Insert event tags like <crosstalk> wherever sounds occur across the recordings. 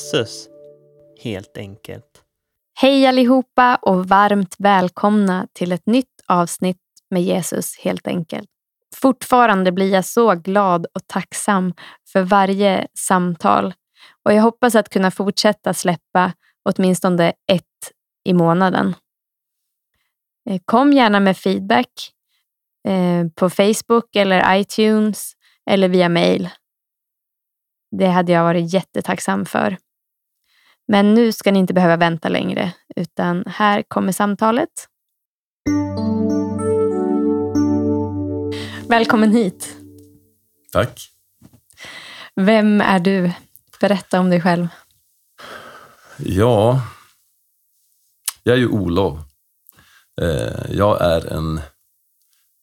Jesus, helt enkelt. Hej allihopa och varmt välkomna till ett nytt avsnitt med Jesus helt enkelt. Fortfarande blir jag så glad och tacksam för varje samtal och jag hoppas att kunna fortsätta släppa åtminstone ett i månaden. Eh, kom gärna med feedback eh, på Facebook eller iTunes eller via mail. Det hade jag varit jättetacksam för. Men nu ska ni inte behöva vänta längre, utan här kommer samtalet. Välkommen hit. Tack. Vem är du? Berätta om dig själv. Ja, jag är ju Olof. Eh, jag är en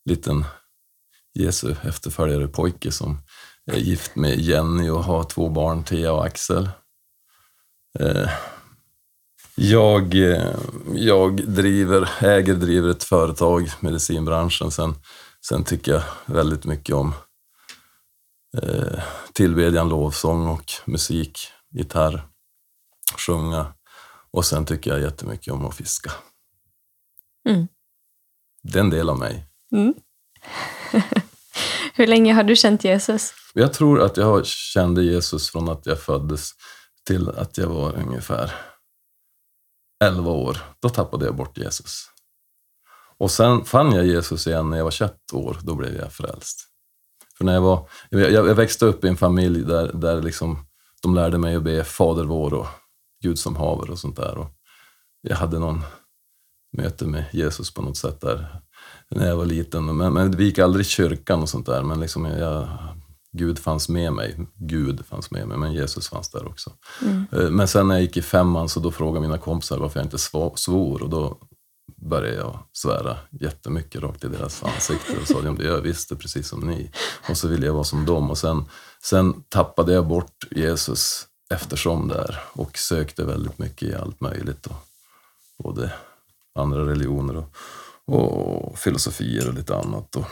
liten Jesu efterföljare pojke som är gift med Jenny och har två barn, Thea och Axel. Eh, jag, eh, jag driver, äger driver ett företag, medicinbranschen. Sen, sen tycker jag väldigt mycket om eh, tillbedjan, lovsång och musik, gitarr, sjunga. Och sen tycker jag jättemycket om att fiska. Mm. Det är en del av mig. Mm. <laughs> Hur länge har du känt Jesus? Jag tror att jag kände Jesus från att jag föddes till att jag var ungefär 11 år. Då tappade jag bort Jesus. Och sen fann jag Jesus igen när jag var 21 år. Då blev jag frälst. För när jag, var, jag, jag växte upp i en familj där, där liksom, de lärde mig att be Fader vår och Gud som haver och sånt där. Och jag hade någon möte med Jesus på något sätt där när jag var liten. Men, men vi gick aldrig i kyrkan och sånt där. Men liksom jag, Gud fanns med mig. Gud fanns med mig, men Jesus fanns där också. Mm. Men sen när jag gick i femman så då frågade mina kompisar varför jag inte svor och då började jag svära jättemycket rakt i deras ansikte och sa att jag visste precis som ni. Och så ville jag vara som dem. Och sen, sen tappade jag bort Jesus eftersom där och sökte väldigt mycket i allt möjligt. Och både andra religioner och, och filosofier och lite annat. Och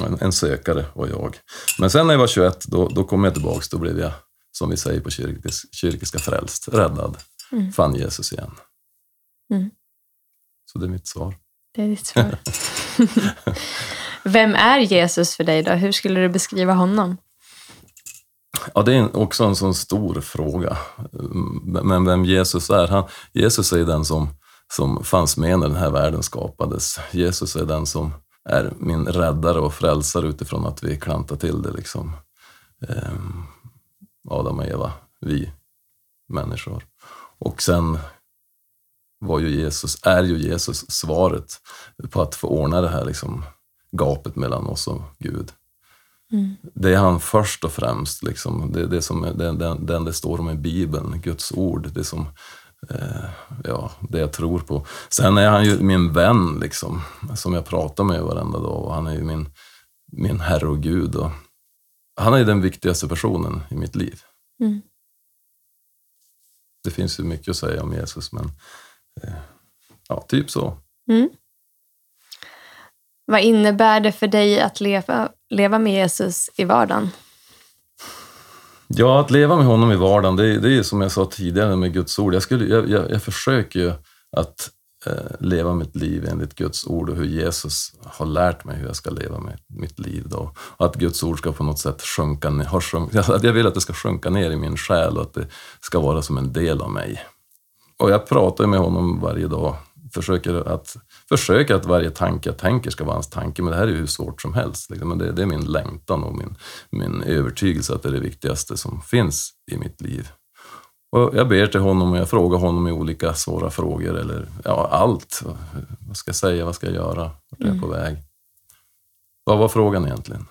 en, en sökare var jag. Men sen när jag var 21, då, då kom jag tillbaks. Då blev jag, som vi säger på kyrkis, kyrkiska, frälst, räddad. Mm. Fann Jesus igen. Mm. Så det är mitt svar. Det är ditt svar. Vem är Jesus för dig då? Hur skulle du beskriva honom? Ja, det är också en sån stor fråga. Men vem Jesus är? Han, Jesus är den som, som fanns med när den här världen skapades. Jesus är den som är min räddare och frälsare utifrån att vi klantar till det. Liksom. Ehm, Adam och Eva, vi människor. Och sen var ju Jesus, är ju Jesus svaret på att få ordna det här liksom, gapet mellan oss och Gud. Mm. Det är han först och främst. Liksom. Det det som, det, den, den det står om i Bibeln, Guds ord. Det som ja, det jag tror på. Sen är han ju min vän, liksom, som jag pratar med varenda dag. Och han är ju min, min Herre och Gud. Och han är den viktigaste personen i mitt liv. Mm. Det finns ju mycket att säga om Jesus, men eh, ja, typ så. Mm. Vad innebär det för dig att leva, leva med Jesus i vardagen? Ja, att leva med honom i vardagen, det, det är som jag sa tidigare med Guds ord. Jag, skulle, jag, jag, jag försöker ju att eh, leva mitt liv enligt Guds ord och hur Jesus har lärt mig hur jag ska leva med mitt liv. Då. Och att Guds ord ska på något sätt sjunka ner. Har sjunk, <laughs> att jag vill att det ska sjunka ner i min själ och att det ska vara som en del av mig. Och jag pratar med honom varje dag försöker att, försöker att varje tanke jag tänker ska vara hans tanke, men det här är ju hur svårt som helst. Liksom. Men det, det, är min längtan och min, min övertygelse att det är det viktigaste som finns i mitt liv. Och jag ber till honom och jag frågar honom i olika svåra frågor, eller ja, allt. Vad ska jag säga? Vad ska jag göra? Vart är jag mm. på väg? Vad var frågan egentligen?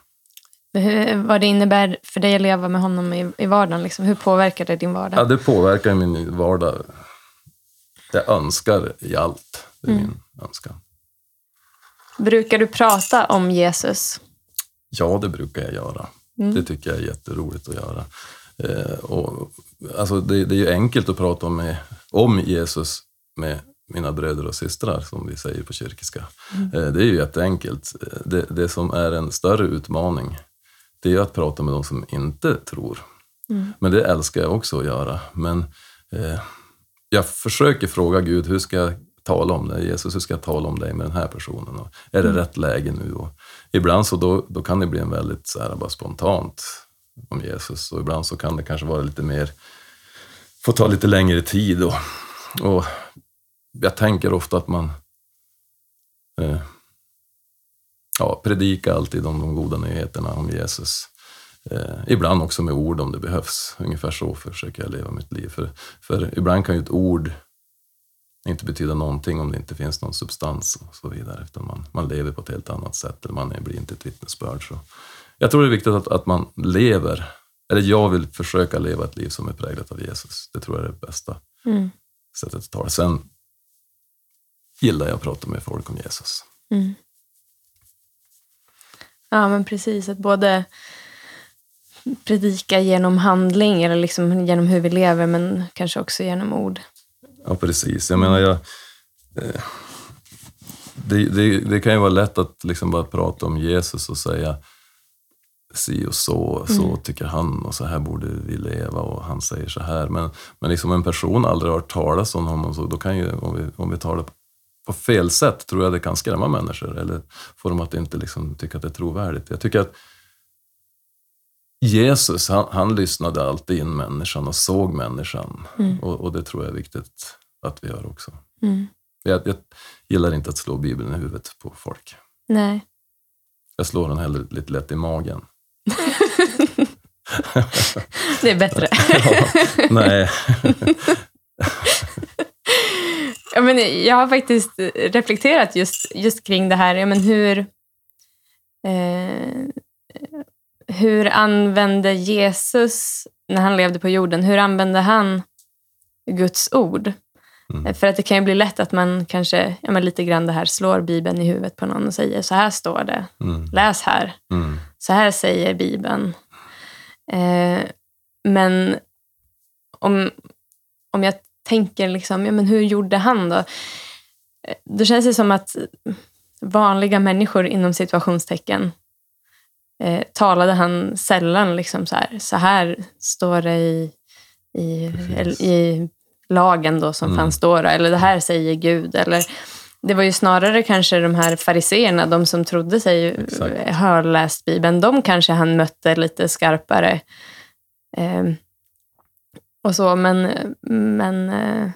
Hur, vad det innebär för dig att leva med honom i, i vardagen? Liksom. Hur påverkar det din vardag? Ja, det påverkar min vardag jag önskar i allt. Det är mm. min önskan. Brukar du prata om Jesus? Ja, det brukar jag göra. Mm. Det tycker jag är jätteroligt att göra. Eh, och, alltså, det, det, är ju enkelt att prata om, om Jesus med mina bröder och systrar, som vi säger på kyrkiska. Mm. Eh, det är ju jätteenkelt. Det, det som är en större utmaning, det är att prata med de som inte tror. Mm. Men det älskar jag också att göra. Men eh, jag försöker fråga Gud, hur ska jag tala om dig? Jesus, hur ska jag tala om dig med den här personen? Och är det Mm. rätt läge nu? Och ibland så då, då kan det bli en väldigt så här, bara spontant om Jesus. Och ibland så kan det kanske vara lite mer, få ta lite längre tid. Och, och jag tänker ofta att man eh, ja, predikar alltid om de goda nyheterna om Jesus. Eh, ibland också med ord om det behövs. Ungefär så försöker jag leva mitt liv. För, för ibland kan ju ett ord inte betyda någonting om det inte finns någon substans och så vidare. Utan man, man lever på ett helt annat sätt, eller man är- blir inte ett vittnesbörd. Så jag tror det är viktigt att, att man lever, eller jag vill försöka leva ett liv som är präglat av Jesus. Det tror jag är det bästa Mm. sättet att ta det. Sen gillar jag att prata med folk om Jesus. Mm. Ja, men precis. Att både predika genom handling, eller liksom genom hur vi lever, men kanske också genom ord. Ja, precis. Jag menar, jag, eh, det, det, det kan ju vara lätt att liksom bara prata om Jesus och säga si och så, så tycker han och så här borde vi leva och han säger så här. Men, men liksom en person aldrig har hört talas om honom, så då kan ju, om vi, om vi tar det på fel sätt, tror jag det kan skrämma människor eller få dem att inte liksom tycka att det är trovärdigt. Jag tycker att Jesus, han, han lyssnade alltid in människan och såg människan. Och, och det tror jag är viktigt att vi gör också. Mm. Jag, jag gillar inte att slå Bibeln i huvudet på folk. Nej. Jag slår den hellre lite lätt i magen. <laughs> Det är bättre. <laughs> Ja, nej, <laughs> Ja, men jag har faktiskt reflekterat just, just kring det här. Ja, men hur, eh, hur använde Jesus, när han levde på jorden, hur använde han Guds ord? Mm. För att det kan ju bli lätt att man kanske, ja, men lite grann det här, slår Bibeln i huvudet på någon och säger så här står det, mm, läs här. mm, Så här säger Bibeln. Eh, men om, om jag tänker, liksom, ja, men hur gjorde han då? Eh, Då känns det som att vanliga människor inom situationstecken eh, talade han sällan liksom så här, så här står det i, i, Precis. i lagen då som Mm. fanns då, då, eller det här säger Gud. Eller, det var ju snarare kanske de här fariseerna, de som trodde sig Exakt. ha läst Bibeln, de kanske han mötte lite skarpare. Eh, och så, men, men eh,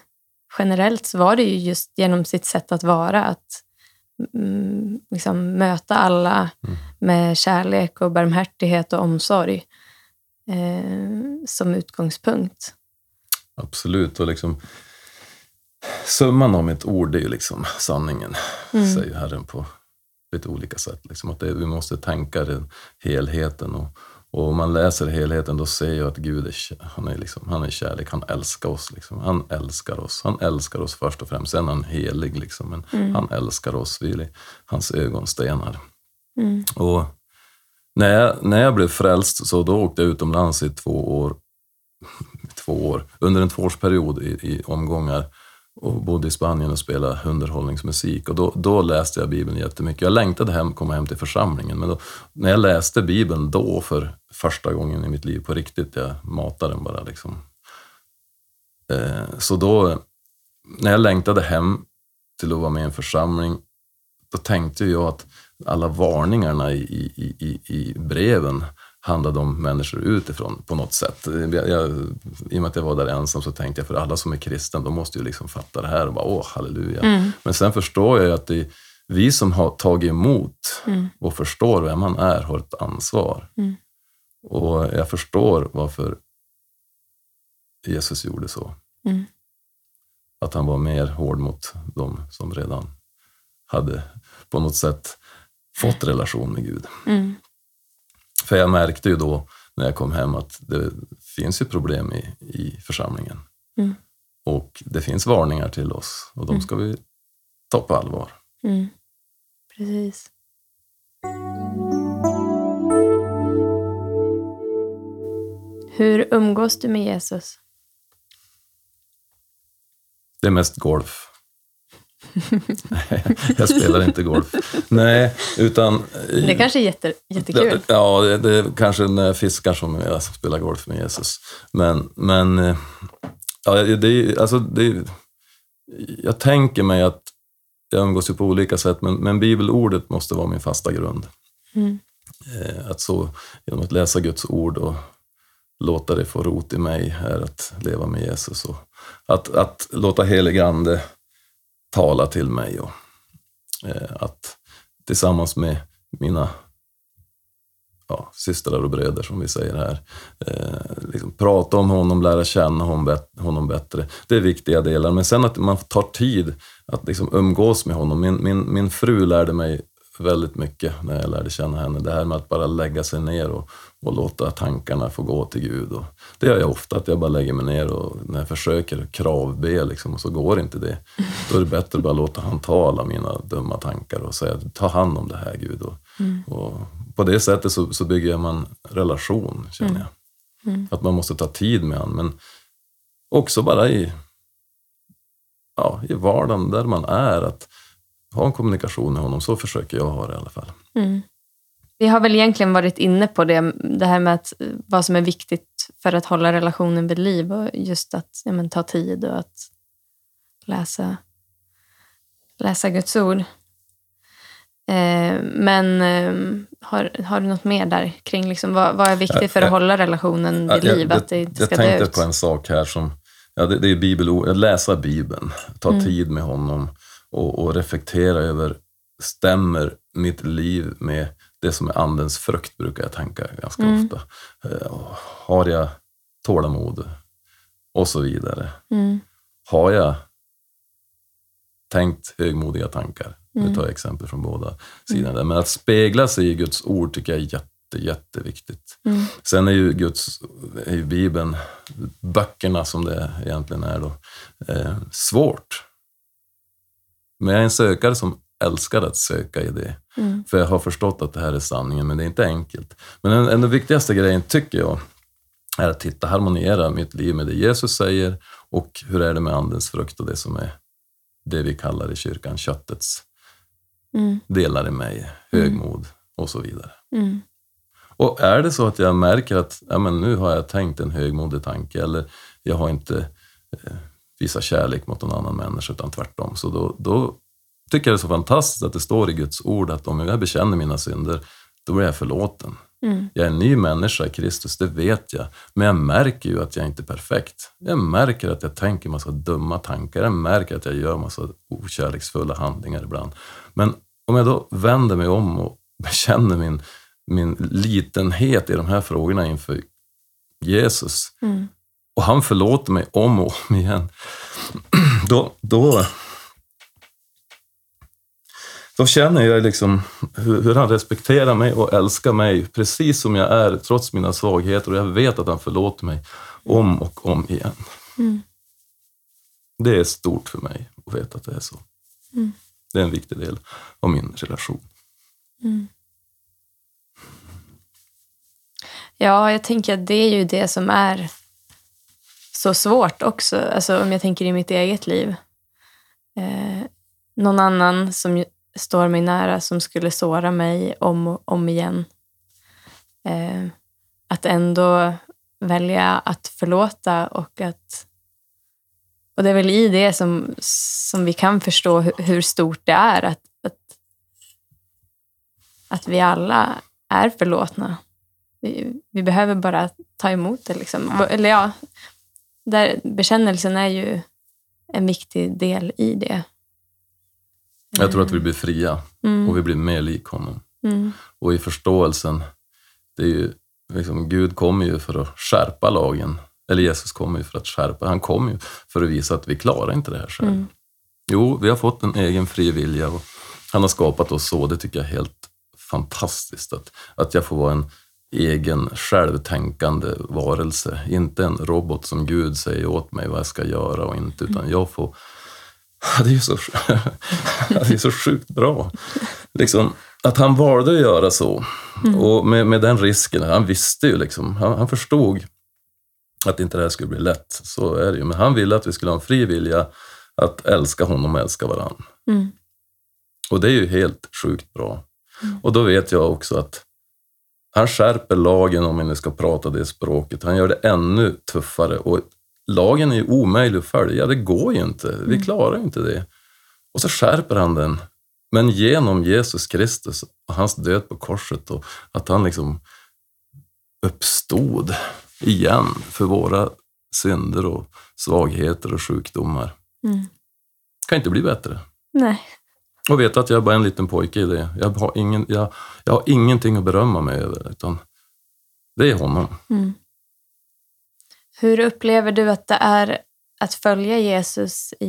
generellt så var det ju just genom sitt sätt att vara, att liksom möta alla Mm. med kärlek och barmhärtighet och omsorg eh, som utgångspunkt. absolut. Och liksom, summan av mitt ord är ju liksom sanningen, Mm. säger Herren på lite olika sätt. Liksom att det, vi måste tänka den helheten. Och, och om man läser helheten då ser jag att Gud är, han är, liksom, han är kärlek, han älskar oss. Liksom. Han älskar oss. Han älskar oss först och främst. Sen är han helig, liksom. men Mm. han älskar oss. Vi är hans ögonstenar. Mm. Och när jag, när jag blev frälst så då åkte jag utomlands i två år, <laughs> två år under en tvåårsperiod i, i omgångar och bodde i Spanien och spelade underhållningsmusik. Och då, då läste jag Bibeln jättemycket. Jag längtade hem, komma hem till församlingen. Men då, när jag läste Bibeln då för första gången i mitt liv på riktigt, jag matade den bara liksom. Eh, så då, när jag längtade hem till att vara med i en församling, då tänkte jag att alla varningarna i, i, i, i breven handlade om människor utifrån på något sätt. Jag, jag, I och med att jag var där ensam så tänkte jag för alla som är kristna, de måste ju liksom fatta det här och bara åh, halleluja. Mm. Men sen förstår jag ju att det, vi som har tagit emot Mm. och förstår vem han är har ett ansvar. Mm. Och jag förstår varför Jesus gjorde så. Mm. Att han var mer hård mot dem som redan hade på något sätt fått relation med Gud. För jag märkte ju då när jag kom hem att det finns ju problem i, i församlingen. Mm. Och det finns varningar till oss och de Mm. ska vi ta på allvar. Mm. Precis. Hur umgås du med Jesus? Det är mest golf. Jag spelar inte golf. Nej, utan... Det kanske är jätte, jättekul. Ja, det, det är kanske när jag fiskar som jag spelar golf med Jesus. Men, men eh, ja, det alltså det, jag tänker mig att jag umgås ju på olika sätt, men, men bibelordet måste vara min fasta grund. Mm. Eh, att så, genom att läsa Guds ord och låta det få rot i mig är att leva med Jesus. Och att, att låta helig ande tala till mig och eh, att tillsammans med mina ja, systrar och bröder, som vi säger här, eh, liksom prata om honom, lära känna honom, honom bättre. Det är viktiga delar. Men sen att man tar tid att liksom umgås med honom. Min, min, min fru lärde mig väldigt mycket när jag lärde känna henne. Det här med att bara lägga sig ner och, och låta tankarna få gå till Gud. Och det gör jag ofta, att jag bara lägger mig ner och när jag försöker kravbe liksom, och så går inte det. Då är det bättre att bara låta han ta alla mina dumma tankar och säga ta hand om det här Gud. Och, mm. och på det sättet så, så bygger man relation, känner mm. jag. Mm. Att man måste ta tid med honom. Men också bara i, ja, i vardagen där man är. att ha en kommunikation med honom. Så försöker jag ha det i alla fall. Mm. Vi har väl egentligen varit inne på det, det här med att, vad som är viktigt för att hålla relationen vid liv och just att ja, men, ta tid och att läsa, läsa Guds ord. Eh, men eh, har, har du något mer där kring liksom, vad, vad är viktigt för att hålla relationen vid liv? Jag, att det inte ska jag tänkte ut? på en sak här som, ja, det, det är bibelord, läsa Bibeln, ta mm. tid med honom och, och reflektera över, stämmer mitt liv med det som är andens frukt, brukar jag tänka ganska mm. ofta. Eh, har jag tålamod? Och så vidare. Mm. Har jag tänkt högmodiga tankar? Mm. Nu tar jag exempel från båda sidorna. Mm. Men att spegla sig i Guds ord tycker jag är jätte, jätteviktigt. Mm. Sen är ju Guds, är ju Bibeln, böckerna som det egentligen är då, eh, svårt. Men jag är en sökare som älskar att söka i det. Mm. För jag har förstått att det här är sanningen, men det är inte enkelt. Men den, den viktigaste grejen, tycker jag, är att titta, harmoniera mitt liv med det Jesus säger och hur är det med andens frukt och det som är det vi kallar i kyrkan köttets mm. delar i mig, högmod mm. och så vidare. Mm. Och är det så att jag märker att ja, men nu har jag tänkt en högmodig tanke eller jag har inte eh, visa kärlek mot någon annan människa, utan tvärtom. Så då, då tycker jag det är så fantastiskt att det står i Guds ord att om jag bekänner mina synder, då blir jag förlåten. Mm. Jag är en ny människa i Kristus, det vet jag. Men jag märker ju att jag inte är perfekt. Jag märker att jag tänker massa dumma tankar. Jag märker att jag gör massa okärleksfulla handlingar ibland. Men om jag då vänder mig om och <laughs> bekänner min, min litenhet i de här frågorna inför Jesus, mm och han förlåter mig om och om igen, <clears throat> då, då, då känner jag liksom hur, hur, han respekterar mig och älskar mig precis som jag är, trots mina svagheter. Och jag vet att han förlåter mig om och om igen. Mm. Det är stort för mig att veta att det är så. Mm. Det är en viktig del av min relation. Mm. Ja, jag tänker att det är ju det som är så svårt också. Alltså, om jag tänker i mitt eget liv. Eh, någon annan som står mig nära som skulle såra mig om och om igen. Eh, att ändå välja att förlåta och att... Och det är väl i det som, som vi kan förstå hur, hur stort det är att, att, att vi alla är förlåtna. Vi, vi behöver bara ta emot det. Liksom. Eller ja, där bekännelsen är ju en viktig del i det. Jag tror att vi blir fria mm. och vi blir mer lik honom. Mm. Och i förståelsen, det är ju, liksom, Gud kommer ju för att skärpa lagen. Eller Jesus kommer ju för att skärpa, han kommer ju för att visa att vi klarar inte det här själv. Mm. Jo, vi har fått en egen fri vilja och han har skapat oss så. Det tycker jag är helt fantastiskt. Att, att jag får vara en egen självtänkande varelse. Inte en robot som Gud säger åt mig vad jag ska göra och inte, utan jag får... <laughs> Det är ju så, <laughs> det är så sjukt bra. Liksom, att han valde att göra så. Mm. Och med, med den risken, han visste ju liksom, han, han förstod att inte det här skulle bli lätt. Så är det ju. Men han ville att vi skulle ha en fri vilja att älska honom och älska varandra. Mm. Och det är ju helt sjukt bra. Och då vet jag också att han skärper lagen om vi nu ska prata det språket. Han gör det ännu tuffare. Och lagen är ju omöjlig att följa, det går ju inte. Vi klarar ju inte det. Och så skärper han den. Men genom Jesus Kristus och hans död på korset och att han liksom uppstod igen för våra synder och svagheter och sjukdomar. Mm. Kan inte bli bättre. Nej. Och veta att jag är bara en liten pojke i det. Jag har, ingen, jag, jag har ingenting att berömma mig över, utan det är honom. Mm. Hur upplever du att det är att följa Jesus i,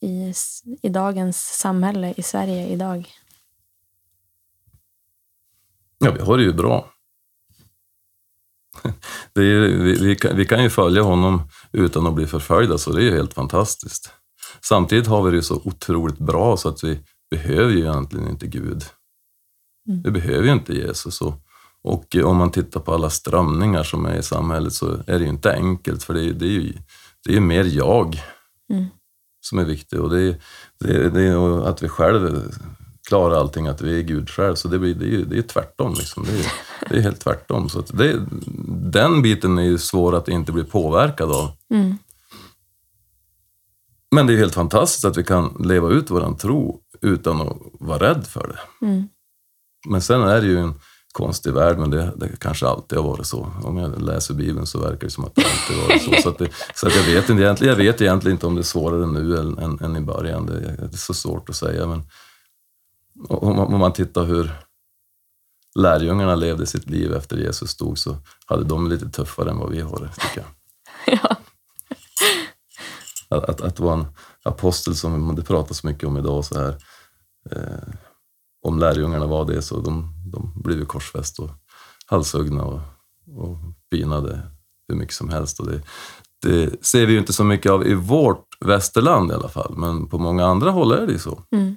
i, i dagens samhälle, i Sverige idag? Ja, vi har det ju bra. <laughs> Är, vi, vi, kan, vi kan ju följa honom utan att bli förföljda, så det är ju helt fantastiskt. Samtidigt har vi det ju så otroligt bra så att vi behöver ju egentligen inte Gud. Mm. Vi behöver ju inte Jesus. Och, och om man tittar på alla strömningar som är i samhället så är det ju inte enkelt, för det är, det är ju det är mer jag Mm. som är viktigt. Och det är, det det är att vi själva klarar allting, att vi är Gud själv. Så det, blir, det är ju det är tvärtom. Liksom. Det, är, det är helt tvärtom. Så det, den biten är ju svår att inte bli påverkad av. Mm. Men det är helt fantastiskt att vi kan leva ut vår tro utan att vara rädd för det. Mm. Men sen är det ju en konstig värld, men det, det kanske alltid har varit så. Om jag läser Bibeln så verkar det som att det alltid varit så. Så, att det, så jag, vet inte, egentligen, jag vet egentligen inte om det är svårare nu än, än, än i början. Det, det är så svårt att säga. Men om man, om man tittar hur lärjungarna levde sitt liv efter Jesus stod så hade de lite tuffare än vad vi har det, tycker jag. <laughs> Ja. Att, att, att vara en apostel som det pratas mycket om idag så här. Eh, om lärjungarna var det så de, de blev ju korsfäst och halshuggna och, och pinade hur mycket som helst. Och det, det ser vi ju inte så mycket av i vårt västerland i alla fall, men på många andra håll är det ju så. Mm.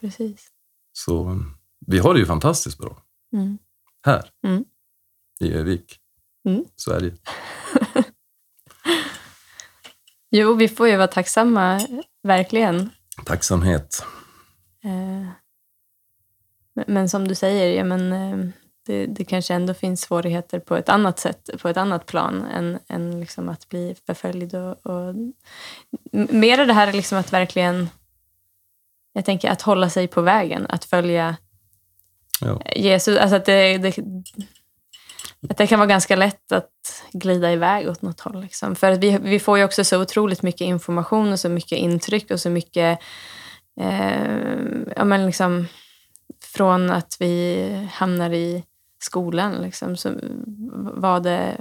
Precis. Så vi har det ju fantastiskt bra Mm. här Mm. i Övik, Mm. Sverige. Jo, vi får ju vara tacksamma, verkligen. Tacksamhet. Eh, men- som du säger, ja, men, eh, det, det kanske ändå finns svårigheter på ett annat sätt, på ett annat plan än, än liksom att bli förföljd. Och, och, mer det här liksom att verkligen, jag tänker att hålla sig på vägen, att följa Ja. Jesus. Alltså att, det, det, att det kan vara ganska lätt att glida iväg åt något håll. Liksom. För att vi, vi får ju också så otroligt mycket information och så mycket intryck och så mycket eh, ja, men liksom, från att vi hamnar i skolan. Liksom, så vad det,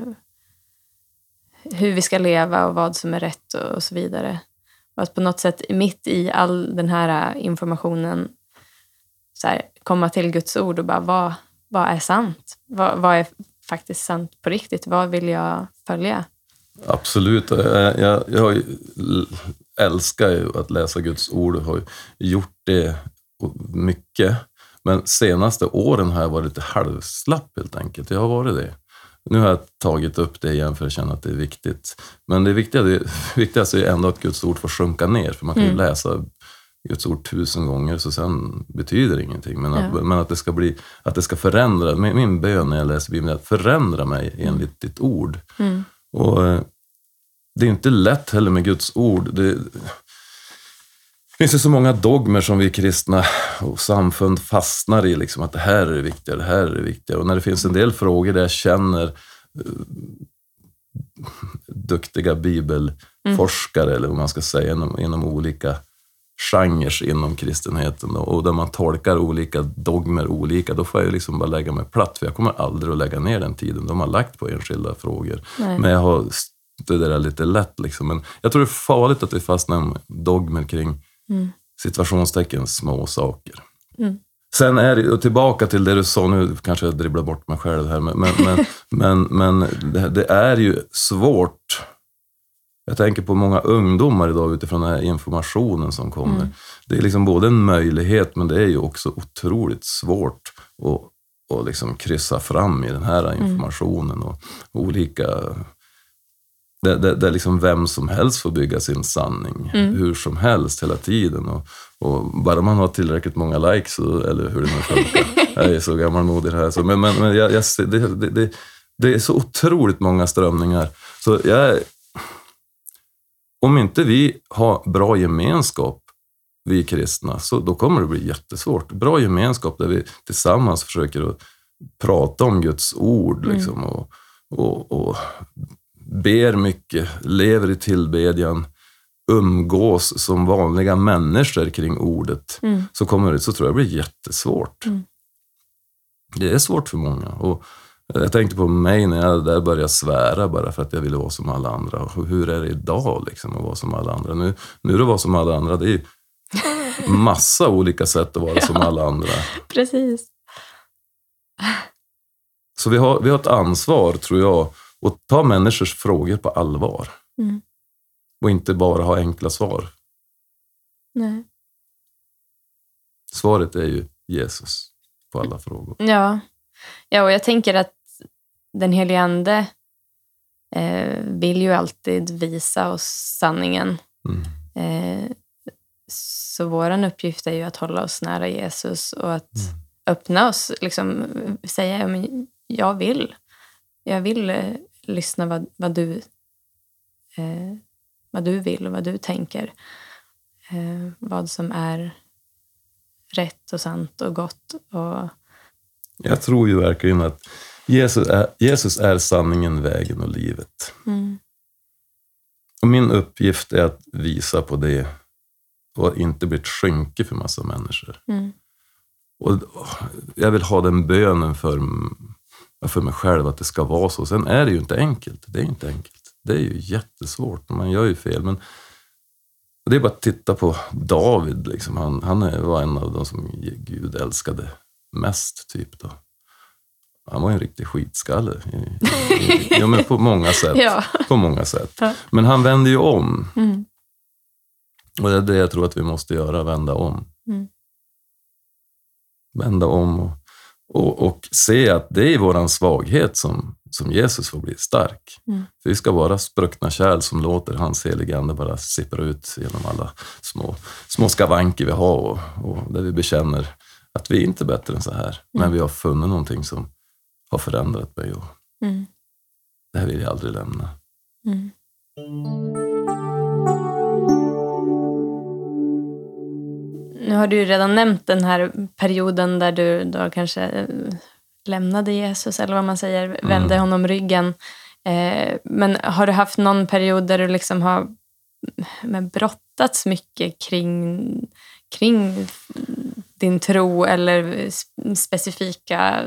hur vi ska leva och vad som är rätt och, och så vidare. Och att på något sätt mitt i all den här informationen så här, komma till Guds ord och bara vad, vad är sant? Vad, vad är faktiskt sant på riktigt? Vad vill jag följa? Absolut. Jag, jag ju, älskar ju att läsa Guds ord och har gjort det mycket. Men senaste åren har jag varit lite halvslapp helt enkelt. Jag har varit det. Nu har jag tagit upp det igen för att känna att det är viktigt. Men det viktigaste, viktigaste är ändå att Guds ord får sjunka ner. För man kan ju Mm. läsa Guds ord tusen gånger så sen betyder det ingenting. Men att, Ja. men att det ska bli, att det ska förändra. Min, min bön när jag läser Bibeln är att förändra mig enligt ditt ord. Mm. Och eh, det är inte lätt heller med Guds ord. Det, det finns ju så många dogmer som vi kristna och samfund fastnar i. Liksom, att det här är det viktiga, det här är det viktiga. Och när det finns en del frågor där jag känner eh, duktiga bibelforskare, eller vad man ska säga, inom, inom olika genrer inom kristenheten då, och där man tolkar olika dogmer olika, då får jag liksom bara lägga mig platt, för jag kommer aldrig att lägga ner den tiden de har lagt på enskilda frågor. Nej. Men jag har studerat lite lätt. Liksom. Men jag tror det är farligt att vi fastnar i dogmer kring Mm. situationstecken små saker. Mm. Sen är det, och tillbaka till det du sa nu, kanske jag dribblar bort mig själv här, men, men, men, <laughs> men, men det, det är ju svårt. Jag tänker på många ungdomar idag utifrån den här informationen som kommer. Mm. Det är liksom både en möjlighet, men det är ju också otroligt svårt att, att liksom kryssa fram i den här informationen och olika där, där, där liksom vem som helst får bygga sin sanning Mm. hur som helst hela tiden. Och, och bara man har tillräckligt många likes, eller hur det nu funkar. <laughs> jag är så gammalmodig här. Så, men men, men jag, jag, det, det, det, det är så otroligt många strömningar. Så jag, om inte vi har bra gemenskap, vi kristna, så då kommer det bli jättesvårt. Bra gemenskap där vi tillsammans försöker att prata om Guds ord liksom, och, och, och ber mycket, lever i tillbedjan, umgås som vanliga människor kring ordet, Mm. så kommer det, så tror jag det blir jättesvårt. Mm. Det är svårt för många. Och jag tänkte på mig när jag där började svära bara för att jag ville vara som alla andra. Hur är det idag liksom, att vara som alla andra? Nu, nu är det att vara som alla andra, det är ju massa olika sätt att vara <laughs> som alla andra. Precis. Så vi har, vi har ett ansvar, tror jag, att ta människors frågor på allvar. Mm. Och inte bara ha enkla svar. Nej. Svaret är ju Jesus på alla frågor. Ja. ja, och jag tänker att den helige Ande eh, vill ju alltid visa oss sanningen. Mm. Eh, så vår uppgift är ju att hålla oss nära Jesus och att öppna oss. Liksom, säga ja, men jag vill. Jag vill eh, lyssna vad, vad, du, eh, vad du vill och vad du tänker. Eh, vad som är rätt och sant och gott. Och, Jag tror ju verkligen att Jesus är, Jesus är sanningen, vägen och livet. mm, Och min uppgift är att visa på det och inte bli ett skynke för massa människor. mm, Och jag vill ha den bönen för, för mig själv att det ska vara så. Sen är det ju inte enkelt. Det är inte enkelt. Det är ju jättesvårt. Man gör ju fel. Men det är bara att titta på David. Liksom. Han, han var en av de som Gud älskade mest. typ då. Han var en riktig skitskalle. <laughs> Ja, men på många sätt. Ja. På många sätt. Men han vände ju om. mm, Och det är det jag tror att vi måste göra, vända om. Mm. Vända om och, och, och se att det är våran svaghet som, som Jesus får bli stark. Mm. För vi ska vara spruckna kärl som låter hans heliga Ande bara sippra ut genom alla små, små skavanker vi har och, och där vi bekänner att vi inte är bättre än så här. Men vi har funnit någonting som har förändrat mig och mm, det här vill jag aldrig lämna. mm. Nu har du ju redan nämnt den här perioden där du då kanske eh, lämnade Jesus, eller vad man säger, vände honom ryggen. Eh, men har du haft någon period där du liksom har men, brottats mycket kring, kring din tro eller sp- specifika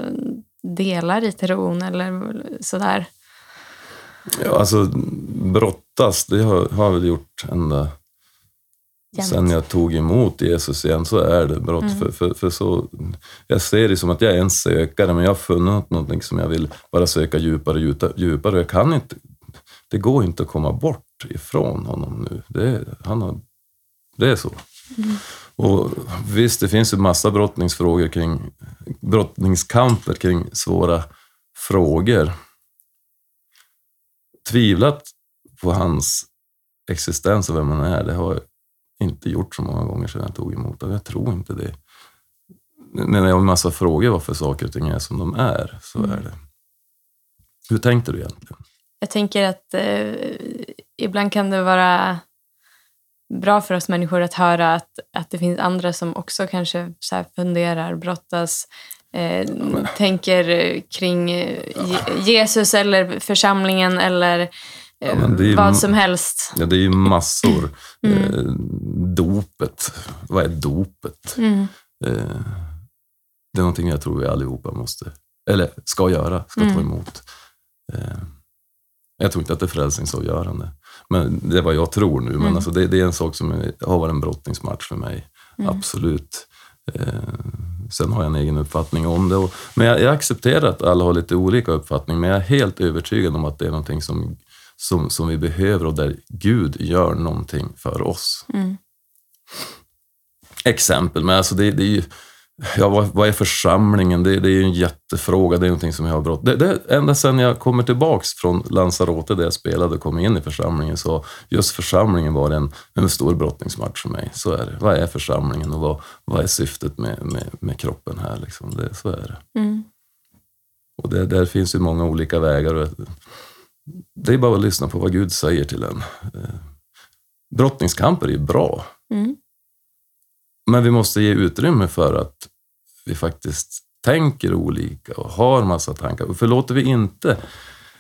delar i tron eller sådär? Ja, alltså brottas, det har, har jag väl gjort ända Jämt. sen jag tog emot Jesus igen, så är det brott. Mm. För, för, för så, jag ser det som att jag är en sökare, men jag har funnit någonting som jag vill bara söka djupare och djupare. djupare. Jag kan inte, det går inte att komma bort ifrån honom nu. Det, han har, det är så. Mm. Och visst, det finns ju massa brottningsfrågor kring, brottningskamper kring svåra frågor. Tvivlat på hans existens och vem han är, det har jag inte gjort så många gånger sedan jag tog emot honom. Jag tror inte det. Men jag har en massa frågor varför saker och ting är som de är, så är det. Hur tänkte du egentligen? Jag tänker att eh, ibland kan det vara bra för oss människor att höra att, att det finns andra som också kanske så här funderar, brottas, eh, tänker eh, kring eh, Je- Jesus eller församlingen eller eh, Ja, ju- vad som helst. Ja, det är ju massor. Mm. Eh, dopet, vad är dopet? Mm. Eh, det är någonting jag tror vi allihopa måste, eller ska göra, ska ta Mm. emot. Eh, jag tror inte att det är frälsningsavgörande, men det är vad jag tror nu. Men Mm. alltså det, det är en sak som har varit en brottningsmatch för mig, Mm. absolut. Eh, sen har jag en egen uppfattning om det. Och, men jag, jag accepterar att alla har lite olika uppfattning, men jag är helt övertygad om att det är någonting som, som, som vi behöver och där Gud gör någonting för oss Mm. exempel, men alltså det, det är ju Ja, vad, vad är församlingen? Det, det är ju en jättefråga. Det är någonting som jag har brott. Det, det, ända sedan jag kommer tillbaks från Lanzarote där jag spelade och kom in i församlingen så just församlingen var en, en stor brottningsmatch för mig. Så är det. Vad är församlingen och vad, vad är syftet med, med, med kroppen här? Liksom? Det, så är det. Mm. Och det, där finns ju många olika vägar. Och det är bara att lyssna på vad Gud säger till en. Eh, Brottningskamper är ju bra. Mm. Men vi måste ge utrymme för att vi faktiskt tänker olika och har massa tankar. För låter vi inte...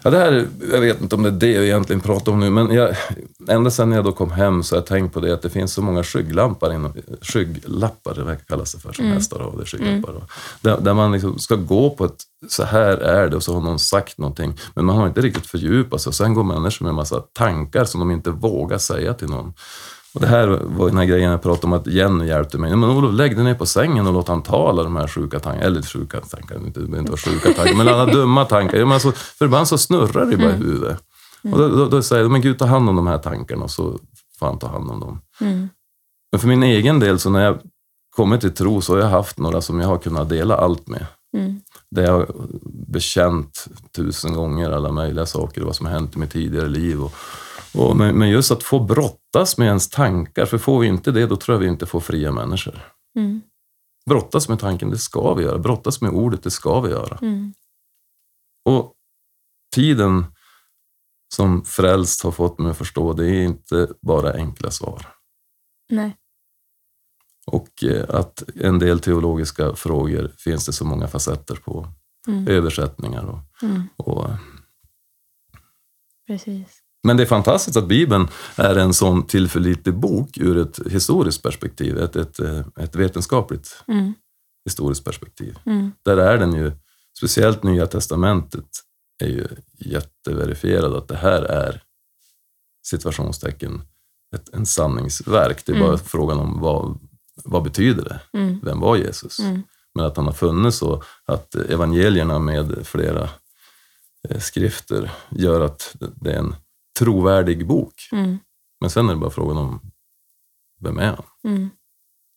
Ja, det här, jag vet inte om det är det jag egentligen pratar om nu, men jag, ända sedan jag då kom hem så har jag tänkt på det att det finns så många skygglappar, inom, skygglappar det verkar kallas det för, som Mm. hästar har, det skygglappar. då. Där, där man liksom ska gå på ett, så här är det och så har någon sagt någonting, men man har inte riktigt fördjupat sig och sen går människor med en massa tankar som de inte vågar säga till någon. Och det här var den här grejen jag pratade om att Jenny hjälpte mig. Men Olof, lägg dig ner på sängen och låt han tala de här sjuka tankarna. Eller sjuka tankar, det behöver inte vara sjuka tankar, men alla dumma tankar. Men alltså, för ibland så snurrar det bara i huvudet. Och då, då, då säger jag, men Gud ta hand om de här tankarna och så får han ta hand om dem. Mm. Men för min egen del, så när jag kommit till tro så har jag haft några som jag har kunnat dela allt med. Mm. Det jag har bekänt tusen gånger alla möjliga saker, vad som har hänt i mitt tidigare liv. Och, och, men, men just att få brottas med ens tankar, för får vi inte det, då tror jag vi inte får fria människor. Mm. Brottas med tanken, det ska vi göra. Brottas med ordet, det ska vi göra. Mm. Och tiden som frälst har fått mig att förstå, det är inte bara enkla svar. Nej. Och eh, att en del teologiska frågor finns det så många facetter på. Mm. Översättningar och, Mm. och Precis. Men det är fantastiskt att Bibeln är en sån tillförlitlig bok ur ett historiskt perspektiv, ett, ett, eh, ett vetenskapligt Mm. historiskt perspektiv. Mm. Där är den ju, speciellt Nya Testamentet, är ju jätteverifierad att det här är situationstecken ett, en sanningsverk. Det är bara Mm. frågan om vad, vad betyder det? Mm. Vem var Jesus? Mm. Men att han har funnits och att evangelierna med flera eh, skrifter gör att det är en trovärdig bok. Mm. Men sen är det bara frågan om vem är han? Mm.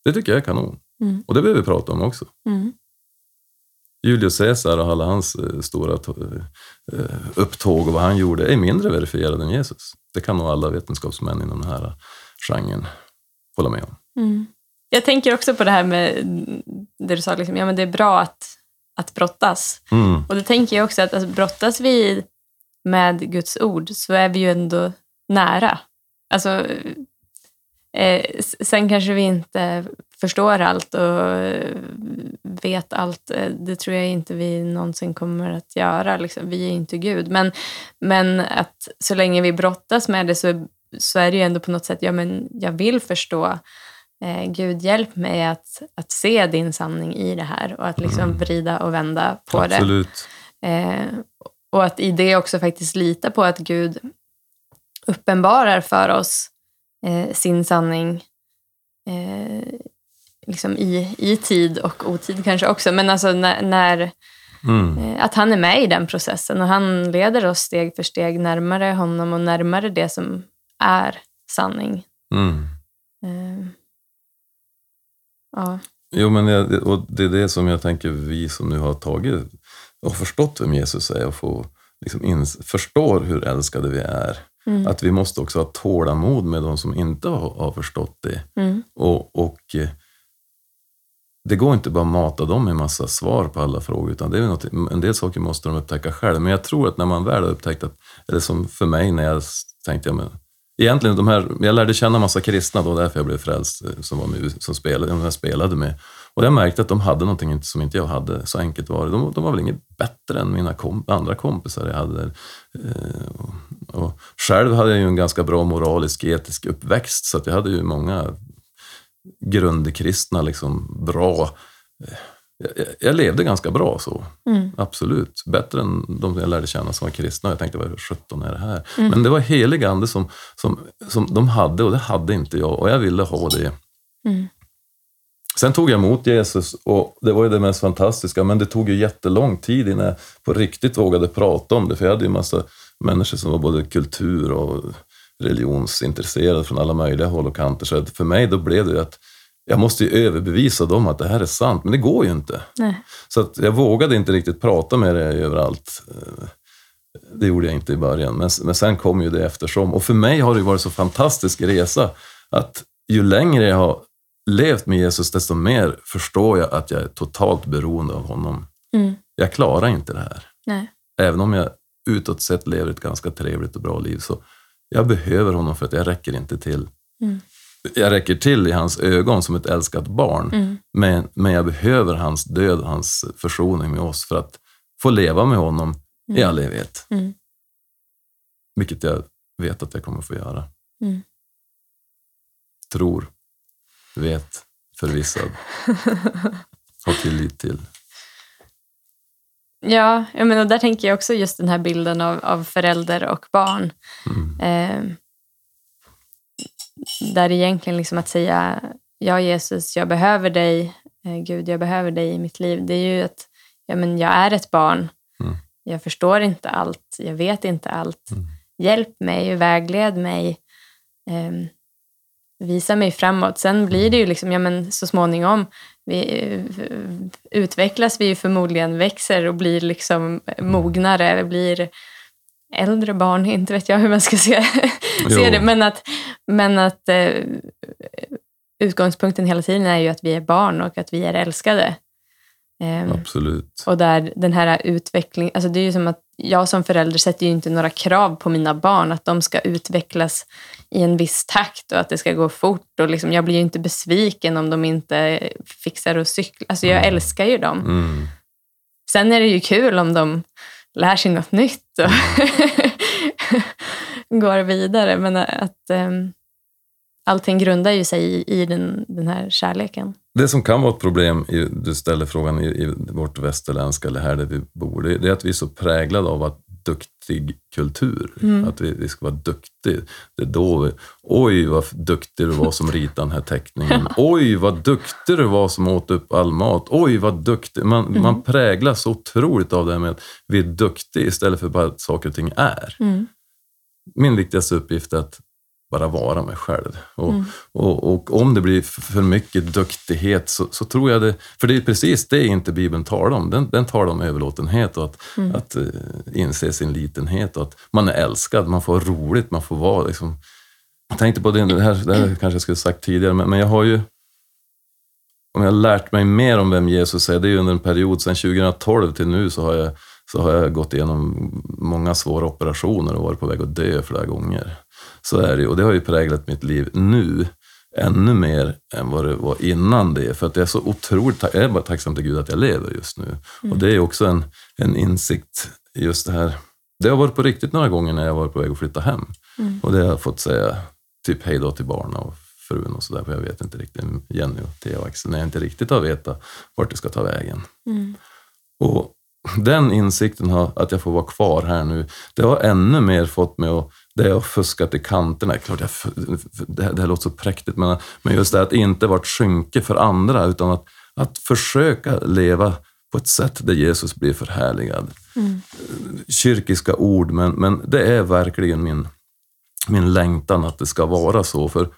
Det tycker jag är kanon. Mm. Och det behöver vi prata om också. Mm. Julius Caesar och alla hans eh, stora to- eh, upptåg och vad han gjorde är mindre verifierade än Jesus. Det kan nog alla vetenskapsmän inom den här genren hålla med om. Mm. Jag tänker också på det här med det du sa, liksom, ja, men det är bra att, att brottas. Mm. Och då tänker jag också att alltså, brottas vi med Guds ord så är vi ju ändå nära. Alltså, eh, sen kanske vi inte förstår allt och eh, vet allt. Eh, Det tror jag inte vi någonsin kommer att göra. Liksom. Vi är inte Gud. Men, men att så länge vi brottas med det så, så är det ju ändå på något sätt, ja men jag vill förstå. Eh, Gud, hjälp mig att, att se din sanning i det här och att liksom Mm. vrida och vända på det. Absolut. Eh, och att i det också faktiskt lita på att Gud uppenbarar för oss eh, sin sanning eh, liksom i, i tid och otid kanske också. Men alltså när, när, Mm. eh, att han är med i den processen och han leder oss steg för steg närmare honom och närmare det som är sanning. Mm. Eh, ja. Jo, men jag, och det är det som jag tänker vi som nu har tagit och förstått vem Jesus är och få, liksom ins, förstår hur älskade vi är. Mm. Att vi måste också ha tålamod med de som inte har, har förstått det. Mm. Och, och eh, det går inte bara att mata dem med massa svar på alla frågor, utan det är något, en del saker måste de upptäcka själv. Men jag tror att när man väl har upptäckt att, eller som för mig när jag tänkte, ja, men, egentligen de här, jag lärde känna massa kristna då, därför jag blev frälst, eh, som, var med, som spelade, de jag spelade med. Och jag märkte att de hade någonting som inte jag hade, så enkelt var det. De, de var väl inget bättre än mina kom, andra kompisar jag hade. Eh, och, och själv hade jag ju en ganska bra moralisk, etisk uppväxt, så jag hade ju många grundkristna, liksom bra... eh, Jag, jag levde ganska bra så, Mm. absolut. Bättre än de jag lärde känna som var kristna. Jag tänkte, vad 17 är det här? Men det var helig ande som, som, som de hade och det hade inte jag och jag ville ha det. Mm. Sen tog jag emot Jesus och det var ju det mest fantastiska, men det tog ju jättelång tid innan jag på riktigt vågade prata om det, för jag hade ju massa människor som var både kultur och religionsintresserade från alla möjliga håll och kanter. Så för mig då blev det ju att jag måste ju överbevisa dem att det här är sant, men det går ju inte. Nej. Så att jag vågade inte riktigt prata med det överallt. Det gjorde jag inte i början, men, men sen kom ju det eftersom. Och för mig har det varit så fantastisk resa att ju längre jag har levt med Jesus, desto mer förstår jag att jag är totalt beroende av honom. Mm. Jag klarar inte det här. Nej. Även om jag utåt sett lever ett ganska trevligt och bra liv, så jag behöver honom för att jag räcker inte till. Mm. Jag räcker till i hans ögon som ett älskat barn, Mm. men, men jag behöver hans död, hans försoning med oss för att få leva med honom i Mm. all evighet. Mm. Vilket jag vet att jag kommer få göra. Mm. Tror, vet, förvissad, <laughs> har tillit till. Ja, jag menar, där tänker jag också just den här bilden av, av förälder och barn. Mm. Eh, där egentligen liksom att säga ja Jesus, jag behöver dig. Eh, Gud, jag behöver dig i mitt liv. Det är ju att ja, men jag är ett barn. Mm. Jag förstår inte allt. Jag vet inte allt. Mm. Hjälp mig, vägled mig. Eh, visa mig framåt. Sen blir det ju liksom, ja, men så småningom vi, utvecklas vi ju förmodligen, växer och blir liksom mognare, blir äldre barn, <laughs> inte vet jag hur man ska se, se det. Men att, men att eh, utgångspunkten hela tiden är ju att vi är barn och att vi är älskade. Ehm, Absolut. och där den här utvecklingen, alltså det är ju som att jag som förälder sätter ju inte några krav på mina barn att de ska utvecklas i en viss takt och att det ska gå fort. Och liksom, jag blir ju inte besviken om de inte fixar att cykla. Alltså jag Mm. älskar ju dem. Mm. Sen är det ju kul om de lär sig något nytt och <laughs> går vidare. Men att um, allting grundar ju sig i, i den, den här kärleken. Det som kan vara ett problem, i, du ställer frågan i, i vårt västerländska, eller här där vi bor, det, det är att vi är så präglade av att duktig kultur. Mm. Att vi, vi ska vara duktiga. Det är då vi, oj vad duktig du var som ritade den här teckningen. <laughs> Oj vad duktig du var som åt upp all mat. Oj vad duktig. Man, Mm. man präglas så otroligt av det här med att vi är duktiga istället för bara att saker och ting är. Mm. Min viktigaste uppgift är att bara vara mig själv. Och, Mm. och, och om det blir för mycket duktighet så, så tror jag det, för det är precis det inte Bibeln talar om. Den, den talar om överlåtenhet och att, Mm. att uh, inse sin litenhet och att man är älskad, man får roligt, man får vara liksom... Jag tänkte på det, det här, det här kanske jag skulle sagt tidigare, men, men jag har ju om jag har lärt mig mer om vem Jesus är, det är ju under en period sedan 2012 till nu så har jag, så har jag gått igenom många svåra operationer och varit på väg att dö flera gånger. Så är det och det har ju präglat mitt liv nu ännu mer än vad det var innan det. För att jag är så otroligt jag är bara tacksam till Gud att jag lever just nu. Och det är också en, en insikt just det här. Det har varit på riktigt några gånger när jag varit på väg att flytta hem. Mm. Och det har jag fått säga typ hej då till barnen och frun och sådär, för jag vet inte riktigt, Jenny och Thea och Axel, när jag inte riktigt har vetat vart det ska ta vägen. Mm. Och den insikten har, att jag får vara kvar här nu, det har ännu mer fått mig att det jag har fuskat i kanterna, klart jag, det, här, det här låter så präktigt, men, men just det att inte vara ett skynke för andra, utan att, att försöka leva på ett sätt där Jesus blir förhärligad. Mm. Kyrkiska ord, men, men det är verkligen min, min längtan att det ska vara så. För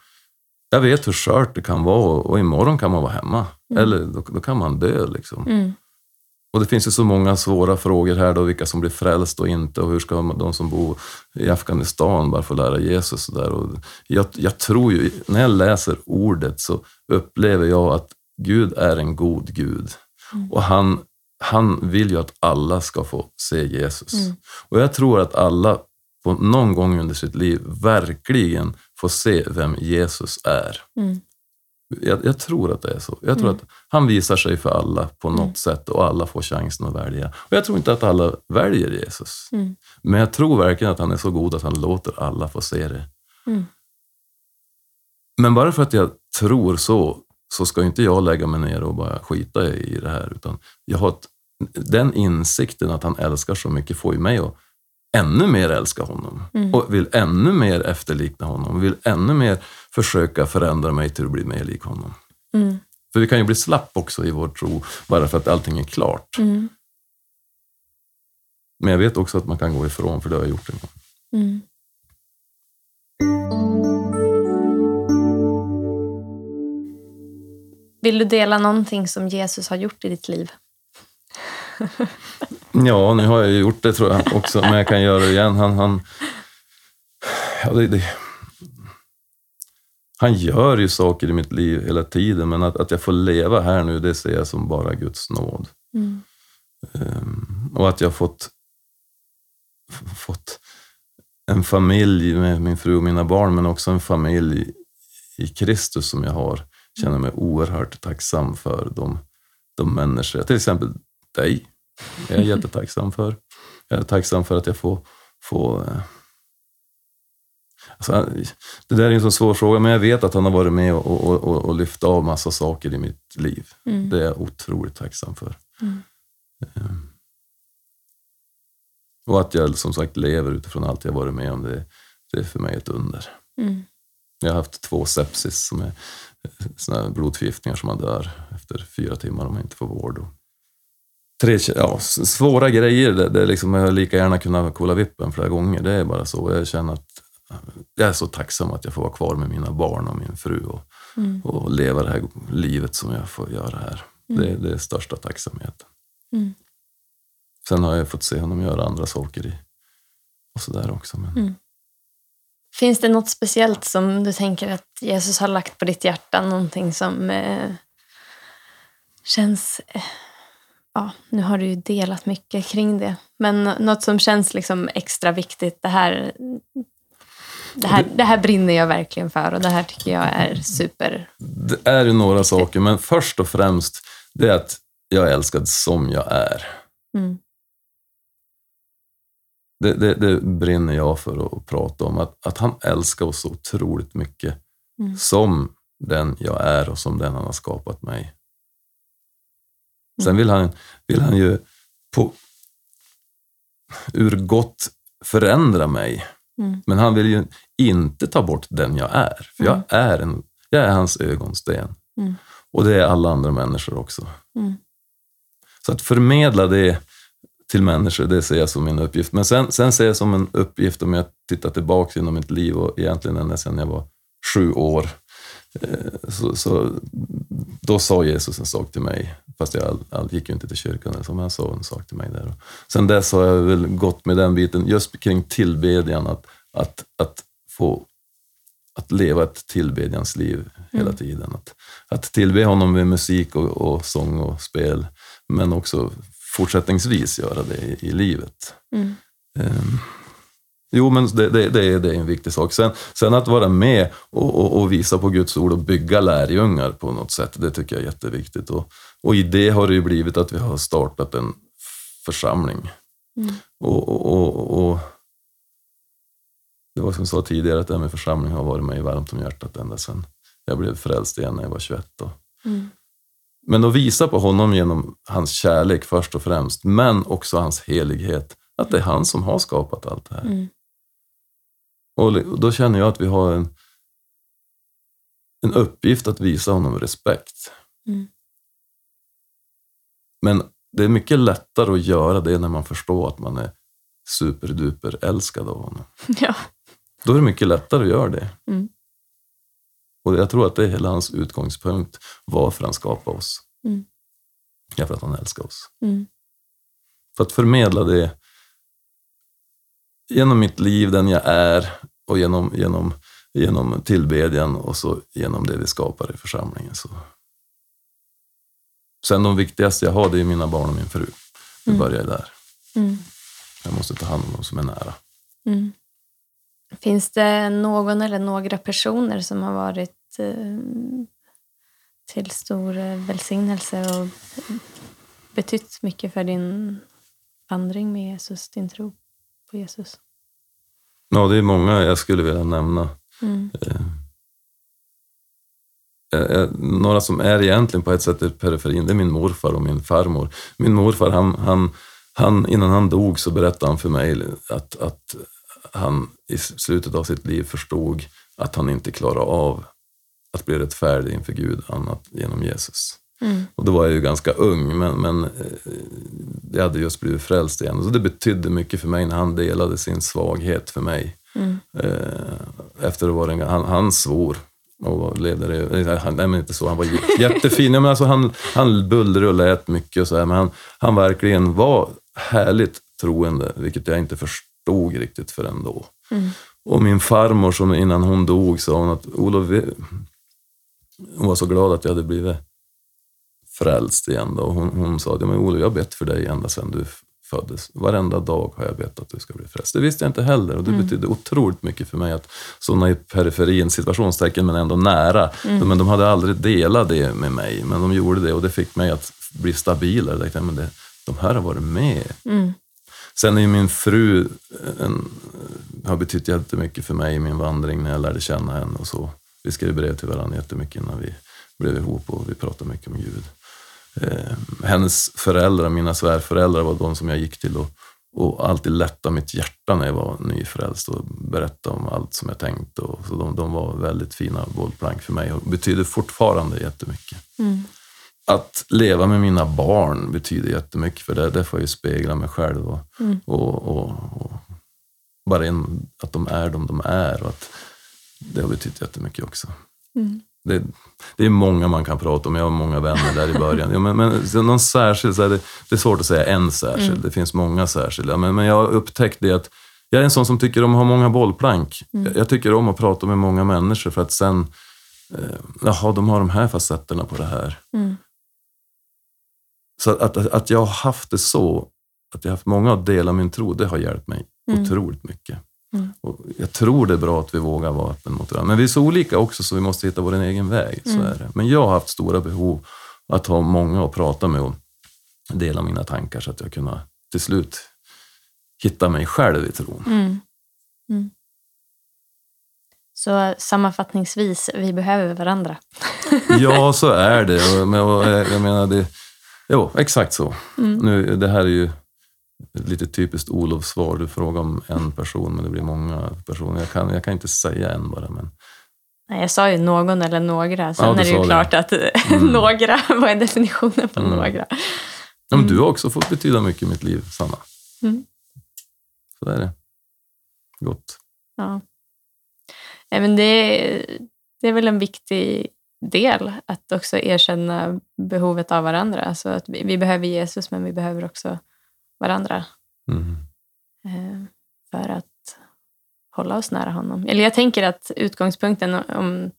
jag vet hur skört det kan vara och, och imorgon kan man vara hemma. Eller då, då kan man dö. Liksom. Mm. Och det finns ju så många svåra frågor här då, vilka som blir frälst och inte och hur ska de som bor i Afghanistan bara få lära Jesus och där. Och jag, jag tror ju, när jag läser ordet så upplever jag att Gud är en god Gud. Och han, han vill ju att alla ska få se Jesus. Mm. Och jag tror att alla på någon gång under sitt liv verkligen får se vem Jesus är. Mm. Jag, jag tror att det är så. Jag tror Mm. att han visar sig för alla på något Mm. sätt och alla får chansen att välja. Och jag tror inte att alla väljer Jesus. Mm. Men jag tror verkligen att han är så god att han låter alla få se det. Mm. Men bara för att jag tror så, så ska inte jag lägga mig ner och bara skita i det här. Utan jag har ett, den insikten att han älskar så mycket får ju mig att ännu mer älska honom. Mm. Och vill ännu mer efterlikna honom. Vill ännu mer försöka förändra mig till att bli mer lik honom. Mm. För vi kan ju bli slapp också i vår tro, bara för att allting är klart. Mm. Men jag vet också att man kan gå ifrån, för det har jag gjort en gång. Mm. Vill du dela någonting som Jesus har gjort i ditt liv? <laughs> Ja, nu har jag gjort det tror jag också, men jag kan göra det igen. Han, han, ja, det, det, han gör ju saker i mitt liv hela tiden, men att, att jag får leva här nu, det ser jag som bara Guds nåd. Mm. Um, och att jag fått, fått en familj med min fru och mina barn, men också en familj i Kristus som jag har, känner mig oerhört tacksam för de, de människor, till exempel dig, jag är <laughs> jättetacksam för. Jag är tacksam för att jag får, får eh, Alltså, det där är en så svår fråga, men jag vet att han har varit med och, och, och, och lyft av massa saker i mitt liv. Mm. Det är jag otroligt tacksam för. Mm. Um, och att jag som sagt lever utifrån allt jag varit med om, det, det är för mig ett under. Mm. Jag har haft två sepsis, som är eh, såna blodförgiftningar som man dör efter fyra timmar om man inte får vård. Tre, ja, svåra grejer, det, det liksom, jag lika gärna kunnat kolla vippen flera gånger. Det är bara så. Jag känner att jag är så tacksam att jag får vara kvar med mina barn och min fru och, Mm. och leva det här livet som jag får göra här. Mm. Det, det är största tacksamheten. Mm. Sen har jag fått se honom göra andra saker i, och sådär också. Men, Mm. Finns det något speciellt som du tänker att Jesus har lagt på ditt hjärta? Någonting som eh, känns... Eh, ja, nu har du ju delat mycket kring det. Men något som känns liksom extra viktigt. Det här, det, här, det här brinner jag verkligen för och det här tycker jag är super... Det är ju några saker, men först och främst det är att jag är älskad som jag är. Mm. Det, det, det brinner jag för att prata om. Att, att han älskar oss så otroligt mycket Mm. som den jag är och som den han har skapat mig. Sen vill han, vill han ju på, ur gott förändra mig. Mm. Men han vill ju inte ta bort den jag är. För jag, Mm. är en, jag är hans ögonsten. Mm. Och det är alla andra människor också. Så att förmedla det till människor, det ser jag som min uppgift. Men sen, sen ser jag som en uppgift om jag tittar tillbaka genom mitt liv och egentligen ända sedan jag var sju år. Eh, Så, så, då sa Jesus en sak till mig, fast jag all, all, gick ju inte till kyrkan, så, men han sa en sak till mig där. Sen dess har jag väl gått med den biten, just kring tillbedjan, att, att, att få att leva ett tillbedjans liv hela Mm. tiden. Att, att tillbe honom med musik och, och sång och spel, men också fortsättningsvis göra det i, i livet. Mm. Ehm, jo, men det, det, det, är, det är en viktig sak. Sen, sen att vara med och, och, och visa på Guds ord och bygga lärjungar på något sätt, det tycker jag är jätteviktigt. Och, och i det har det ju blivit att vi har startat en församling. Mm. Och, och, och, det var som jag sa tidigare, att det här med församling har varit mig varmt om hjärtat ända sedan jag blev frälst igen när jag var 21. Och, Mm. men att visa på honom genom hans kärlek först och främst, men också hans helighet. Att det är han som har skapat allt det här. Mm. Och då känner jag att vi har en, en uppgift att visa honom respekt. Mm. Men det är mycket lättare att göra det när man förstår att man är superduper älskad av honom. <laughs> Ja. Då är det mycket lättare att göra det. Mm. Och jag tror att det är hela hans utgångspunkt varför han skapade oss. Mm. Ja, för att han älskar oss. Mm. För att förmedla det genom mitt liv, den jag är och genom, genom, genom tillbedjan och så genom det vi skapar i församlingen. Så. Sen de viktigaste jag har, det är mina barn och min fru. Vi Mm. börjar där. Mm. Jag måste ta hand om dem som är nära. Mm. Finns det någon eller några personer som har varit eh, till stor eh, välsignelse och betytt mycket för din vandring med Jesus, din tro på Jesus? Ja, det är många jag skulle vilja nämna. Mm. Eh, eh, några som är egentligen på ett sätt i periferin, det är min morfar och min farmor. Min morfar, han, han, han, innan han dog så berättade han för mig att, att han i slutet av sitt liv förstod att han inte klarar av att bli rättfärdig inför Gud annat genom Jesus. Mm. Och då var jag ju ganska ung, men, men eh, jag hade just blivit frälst igen. Så det betydde mycket för mig när han delade sin svaghet för mig. Mm. Eh, efter att vara en, han, han svor och levde det. Han, nej, men inte så. Han var <laughs> jättefin. Men alltså, han, han bullrade och lät mycket och så här, men han, han verkligen var härligt troende, vilket jag inte förstod riktigt förrän då. Och min farmor, som innan hon dog, sa hon att Olof, hon var så glad att jag hade blivit frälst igen. Då. Hon, hon sa men Olof, jag har bett för dig ända sedan du föddes. Varenda dag har jag bett att du ska bli frälst. Det visste jag inte heller och det betydde otroligt mycket för mig att sådana i periferin, situationstecken, men ändå nära. Men de hade aldrig delat det med mig, men de gjorde det och det fick mig att bli stabilare. Jag tänkte, men det, de här har varit med. Sen är ju min fru en, har betytt jättemycket för mig i min vandring när jag lärde känna henne och så. Vi skrev brev till varandra jättemycket innan vi blev ihop och vi pratade mycket om Gud. Eh, hennes föräldrar, mina svärföräldrar, var de som jag gick till och, och alltid lättade mitt hjärta när jag var nyfrälst och berättade om allt som jag tänkte. Och, så de, de var väldigt fina bollplank för mig och betyder fortfarande jättemycket. Att leva med mina barn betyder jättemycket för det, det får jag ju spegla mig själv och, och, och, och bara en, att de är de de är och att det har betytt jättemycket också. Det, det är många man kan prata om, jag har många vänner där i början. Ja, men, men någon särskild, så är det, det är svårt att säga en särskild, det finns många särskilda. Men, men jag har upptäckt det att jag är en sån som tycker om att ha många bollplank. Jag, jag tycker om att prata med många människor för att sen, eh, jaha, de har de här facetterna på det här. Så att, att, att jag har haft det så, att jag har haft många att dela min tro, det har hjälpt mig otroligt mycket. Och jag tror det är bra att vi vågar vara öppen mot varandra. Men vi är så olika också så vi måste hitta vår egen väg. Så är det. Men jag har haft stora behov att ha många att prata med och dela mina tankar så att jag kunna till slut hitta mig själv i tron. Mm. Så sammanfattningsvis, vi behöver varandra. <laughs> Ja, så är det. Men, eh, jag menar, det, jo, exakt så. Nu, det här är ju lite typiskt Olofs svar. Du frågar om en person, men det blir många personer. Jag kan, jag kan inte säga en bara, men Nej, jag sa ju någon eller några. Sen Ja, är det ju det. klart att <laughs> några, vad är definitionen på några? Ja, men du har också fått betyda mycket i mitt liv, Sanna. Mm. Så är det. Gott. Ja. Nej, men det, det är väl en viktig del att också erkänna behovet av varandra. Alltså att vi, vi behöver Jesus, men vi behöver också varandra Mm. eh, för att hålla oss nära honom. Eller jag tänker att utgångspunkten, om,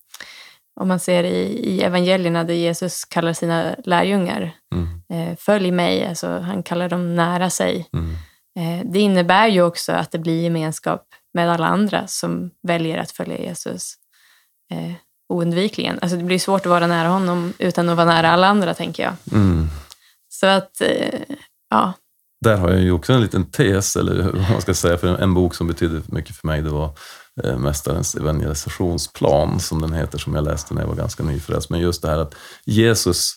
om man ser i, i evangelierna där Jesus kallar sina lärjungar, Mm. eh, följ mig, alltså han kallar dem nära sig. Mm. Eh, det innebär ju också att det blir gemenskap med alla andra som väljer att följa Jesus oundvikligen. Alltså det blir svårt att vara nära honom utan att vara nära alla andra, tänker jag. Mm. Så att, ja. Där har jag ju också en liten tes, eller vad man ska säga, för en, bok som betydde mycket för mig, det var eh, Mästarens evangelisationsplan, som den heter, som jag läste när jag var ganska nyfrälst. Men just det här att Jesus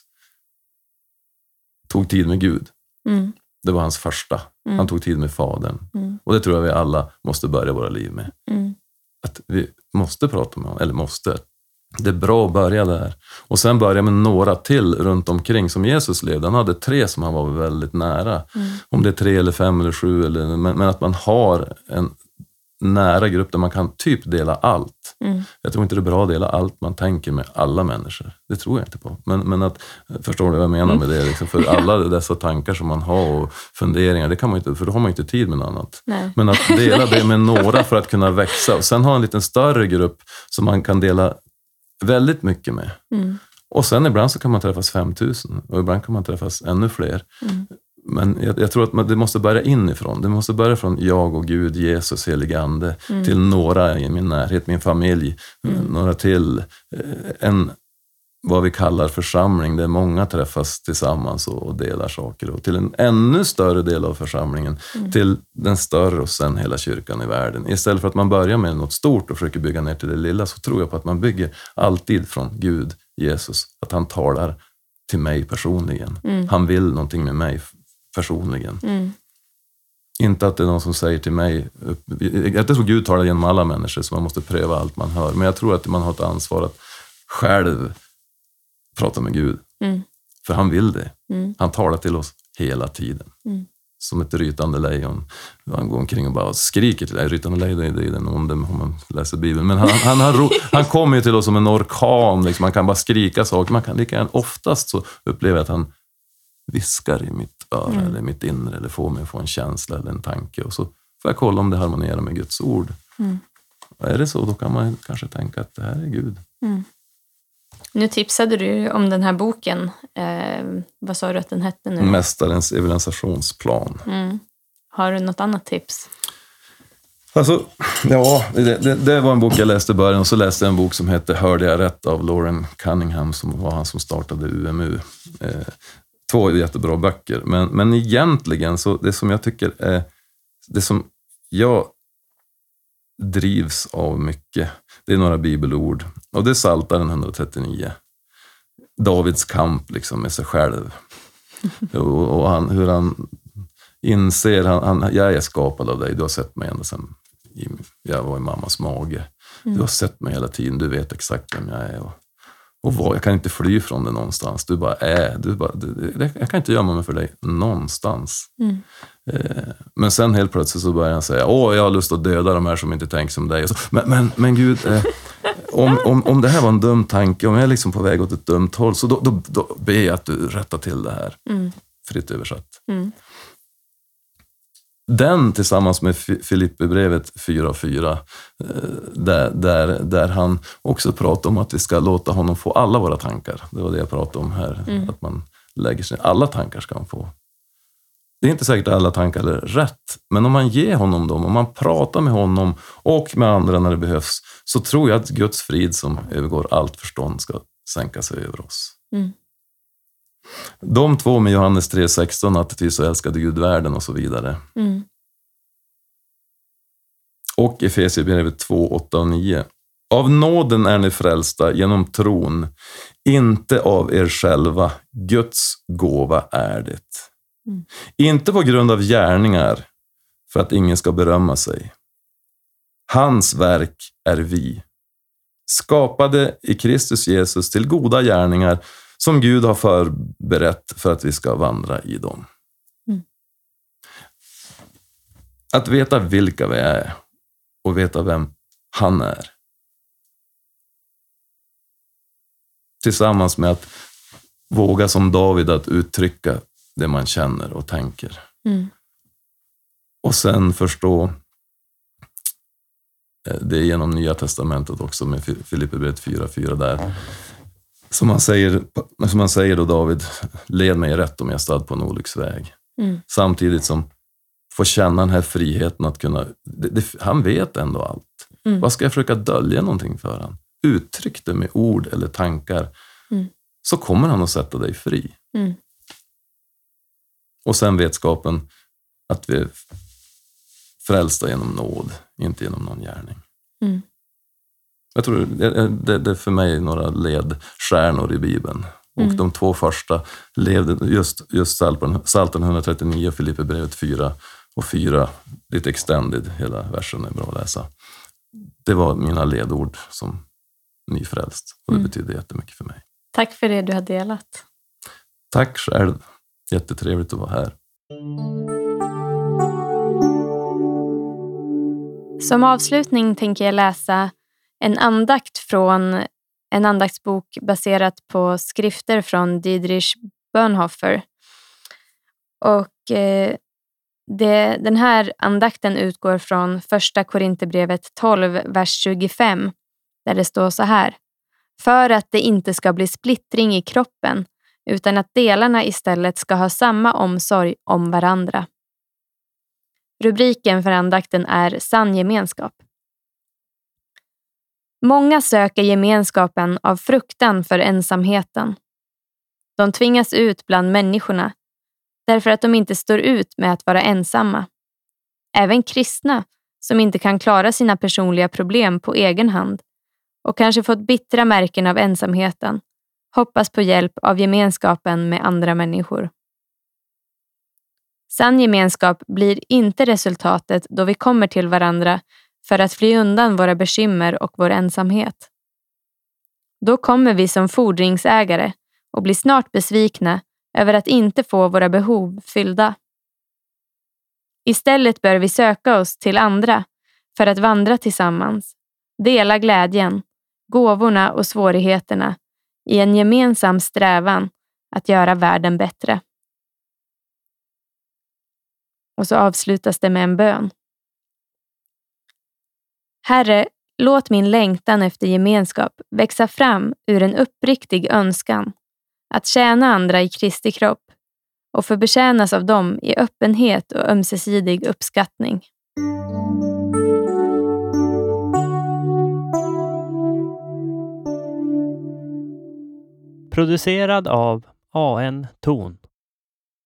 tog tid med Gud. Mm, Det var hans första. Mm. Han tog tid med Fadern. mm, Och det tror jag vi alla måste börja våra liv med. mm, Att vi måste prata med honom, eller måste. Det är bra att börja där. Och sen börja med några till runt omkring som Jesus levde. Han hade tre som han var väldigt nära. mm, Om det är tre eller fem eller sju, eller, men, men att man har en nära grupp där man kan typ dela allt. mm, Jag tror inte det är bra att dela allt man tänker med alla människor. Det tror jag inte på. Men, men att, förstår du vad jag menar med det? Liksom, för alla <laughs> dessa tankar som man har och funderingar, det kan man inte, för då har man inte tid med något annat. nej. Men att dela det med <laughs> några för att kunna växa. Och sen ha en liten större grupp som man kan dela väldigt mycket med. Mm, Och sen ibland så kan man träffas 5000 och ibland kan man träffas ännu fler. mm, Men jag, jag tror att man, det måste börja inifrån. Det måste börja från jag och Gud, Jesus, helige Ande, Mm. till några i min närhet, min familj, några till. Eh, En, vad vi kallar församling, där många träffas tillsammans och, delar saker. Och till en ännu större del av församlingen, Mm. till den större och sen hela kyrkan i världen. Istället för att man börjar med något stort och försöker bygga ner till det lilla, så tror jag på att man bygger alltid från Gud, Jesus, att han talar till mig personligen. Mm. Han vill någonting med mig personligen. mm, Inte att det är någon som säger till mig, jag tror Gud talar genom alla människor så man måste pröva allt man hör. Men jag tror att man har ett ansvar att själv prata med Gud. mm, För han vill det. mm, Han talar till oss hela tiden. Mm. som ett rytande lejon. Han går omkring och bara skriker till dig. Rytande lejon är den onde om man läser Bibeln. Men han, han, han, han kommer ju till oss som en orkan. Liksom. Man kan bara skrika saker. Man kan lika gärna, oftast så upplever jag att han viskar i mitt öra mm. eller mitt inre eller får mig att få en känsla eller en tanke. Och så får jag kolla om det harmonierar med Guds ord. Mm. är det så, då kan man kanske tänka att det här är Gud. Mm. Nu tipsade du om den här boken. Eh, vad sa du att den hette nu? Mästarens evangelisationsplan. Mm. Har du något annat tips? Alltså, ja, det, det, det, var en bok jag läste i början och så läste jag en bok som hette Hörde jag rätt av Lauren Cunningham som var han som startade UMU. Eh, två jättebra böcker, men, men egentligen så det som jag tycker är det som jag drivs av mycket, det är några bibelord. Och det är Psaltaren 139. Davids kamp liksom med sig själv. <laughs> och, och han, hur han inser, han, han, jag är skapad av dig, du har sett mig ända sedan jag var i mammas mage. Mm. Du har sett mig hela tiden, du vet exakt vem jag är. Och, och vad, jag kan inte fly från det någonstans. Du bara är. Du bara, du, jag kan inte gömma mig för dig någonstans. Mm. Eh, men sen helt plötsligt så börjar han säga, åh, jag har lust att döda de här som inte tänker som dig. Men, men, men Gud, eh, om, om, om det här var en dum tanke, om jag är liksom på väg åt ett dumt håll, så då, då, då ber jag att du rättar till det här. Mm. Fritt översatt. Mm. Den tillsammans med Filipperbrevet 4.4, eh, där, där, där han också pratar om att vi ska låta honom få alla våra tankar. Det var det jag pratade om här, mm. att man lägger sig Alla tankar ska han få. Det är inte säkert att alla tankar är rätt, men om man ger honom dem, om man pratar med honom och med andra när det behövs, så tror jag att Guds frid som övergår allt förstånd ska sänka sig över oss. Mm. De två med Johannes 3.16, att så älskade Gud världen och så vidare. Mm. Och Efesierbrevet 2, 8 och 9. Av nåden är ni frälsta genom tron, inte av er själva. Guds gåva är det. Mm. Inte på grund av gärningar, för att ingen ska berömma sig. Hans verk är vi, skapade i Kristus Jesus till goda gärningar som Gud har förberett för att vi ska vandra i dem. Mm. Att veta vilka vi är och veta vem han är. Tillsammans med att våga som David att uttrycka det man känner och tänker. Mm. Och sen förstå eh, det är genom Nya Testamentet också med Filipperbrevet 4.4 där. Som han säger, som han säger då David, led mig rätt om jag stad på en olycksväg. Mm. Samtidigt som få känna den här friheten att kunna... Det, det, han vet ändå allt. Mm. Vad ska jag försöka dölja någonting för honom? Uttryck det med ord eller tankar, mm. så kommer han att sätta dig fri. Mm. Och sen vetskapen att vi är frälsta genom nåd, inte genom någon gärning. Jag tror det, det, det är för mig några ledstjärnor i Bibeln. Och mm. de två första levde just, just Psaltaren 139 och Filipperbrevet 4 och 4, lite extended, hela versen är bra att läsa. Det var mina ledord som nyfrälst och det mm. betyder jättemycket för mig. Tack för det du har delat. Tack själv. Jättetrevligt att vara här. Som avslutning tänker jag läsa en andakt från en andaktsbok baserat på skrifter från Dietrich Bonhoeffer. Och eh, det, den här andakten utgår från första Korinthierbrevet 12, vers 25, där det står så här. För att det inte ska bli splittring i kroppen, utan att delarna istället ska ha samma omsorg om varandra. Rubriken för andakten är Sann gemenskap. Många söker gemenskapen av fruktan för ensamheten. De tvingas ut bland människorna därför att de inte står ut med att vara ensamma. Även kristna som inte kan klara sina personliga problem på egen hand och kanske fått bittra märken av ensamheten hoppas på hjälp av gemenskapen med andra människor. Sann gemenskap blir inte resultatet då vi kommer till varandra för att fly undan våra bekymmer och vår ensamhet. Då kommer vi som fordringsägare och blir snart besvikna över att inte få våra behov fyllda. Istället bör vi söka oss till andra för att vandra tillsammans, dela glädjen, gåvorna och svårigheterna i en gemensam strävan att göra världen bättre. Och så avslutas det med en bön. Herre, låt min längtan efter gemenskap växa fram ur en uppriktig önskan att tjäna andra i Kristi kropp och förbetjänas av dem i öppenhet och ömsesidig uppskattning. Producerad av AN Ton.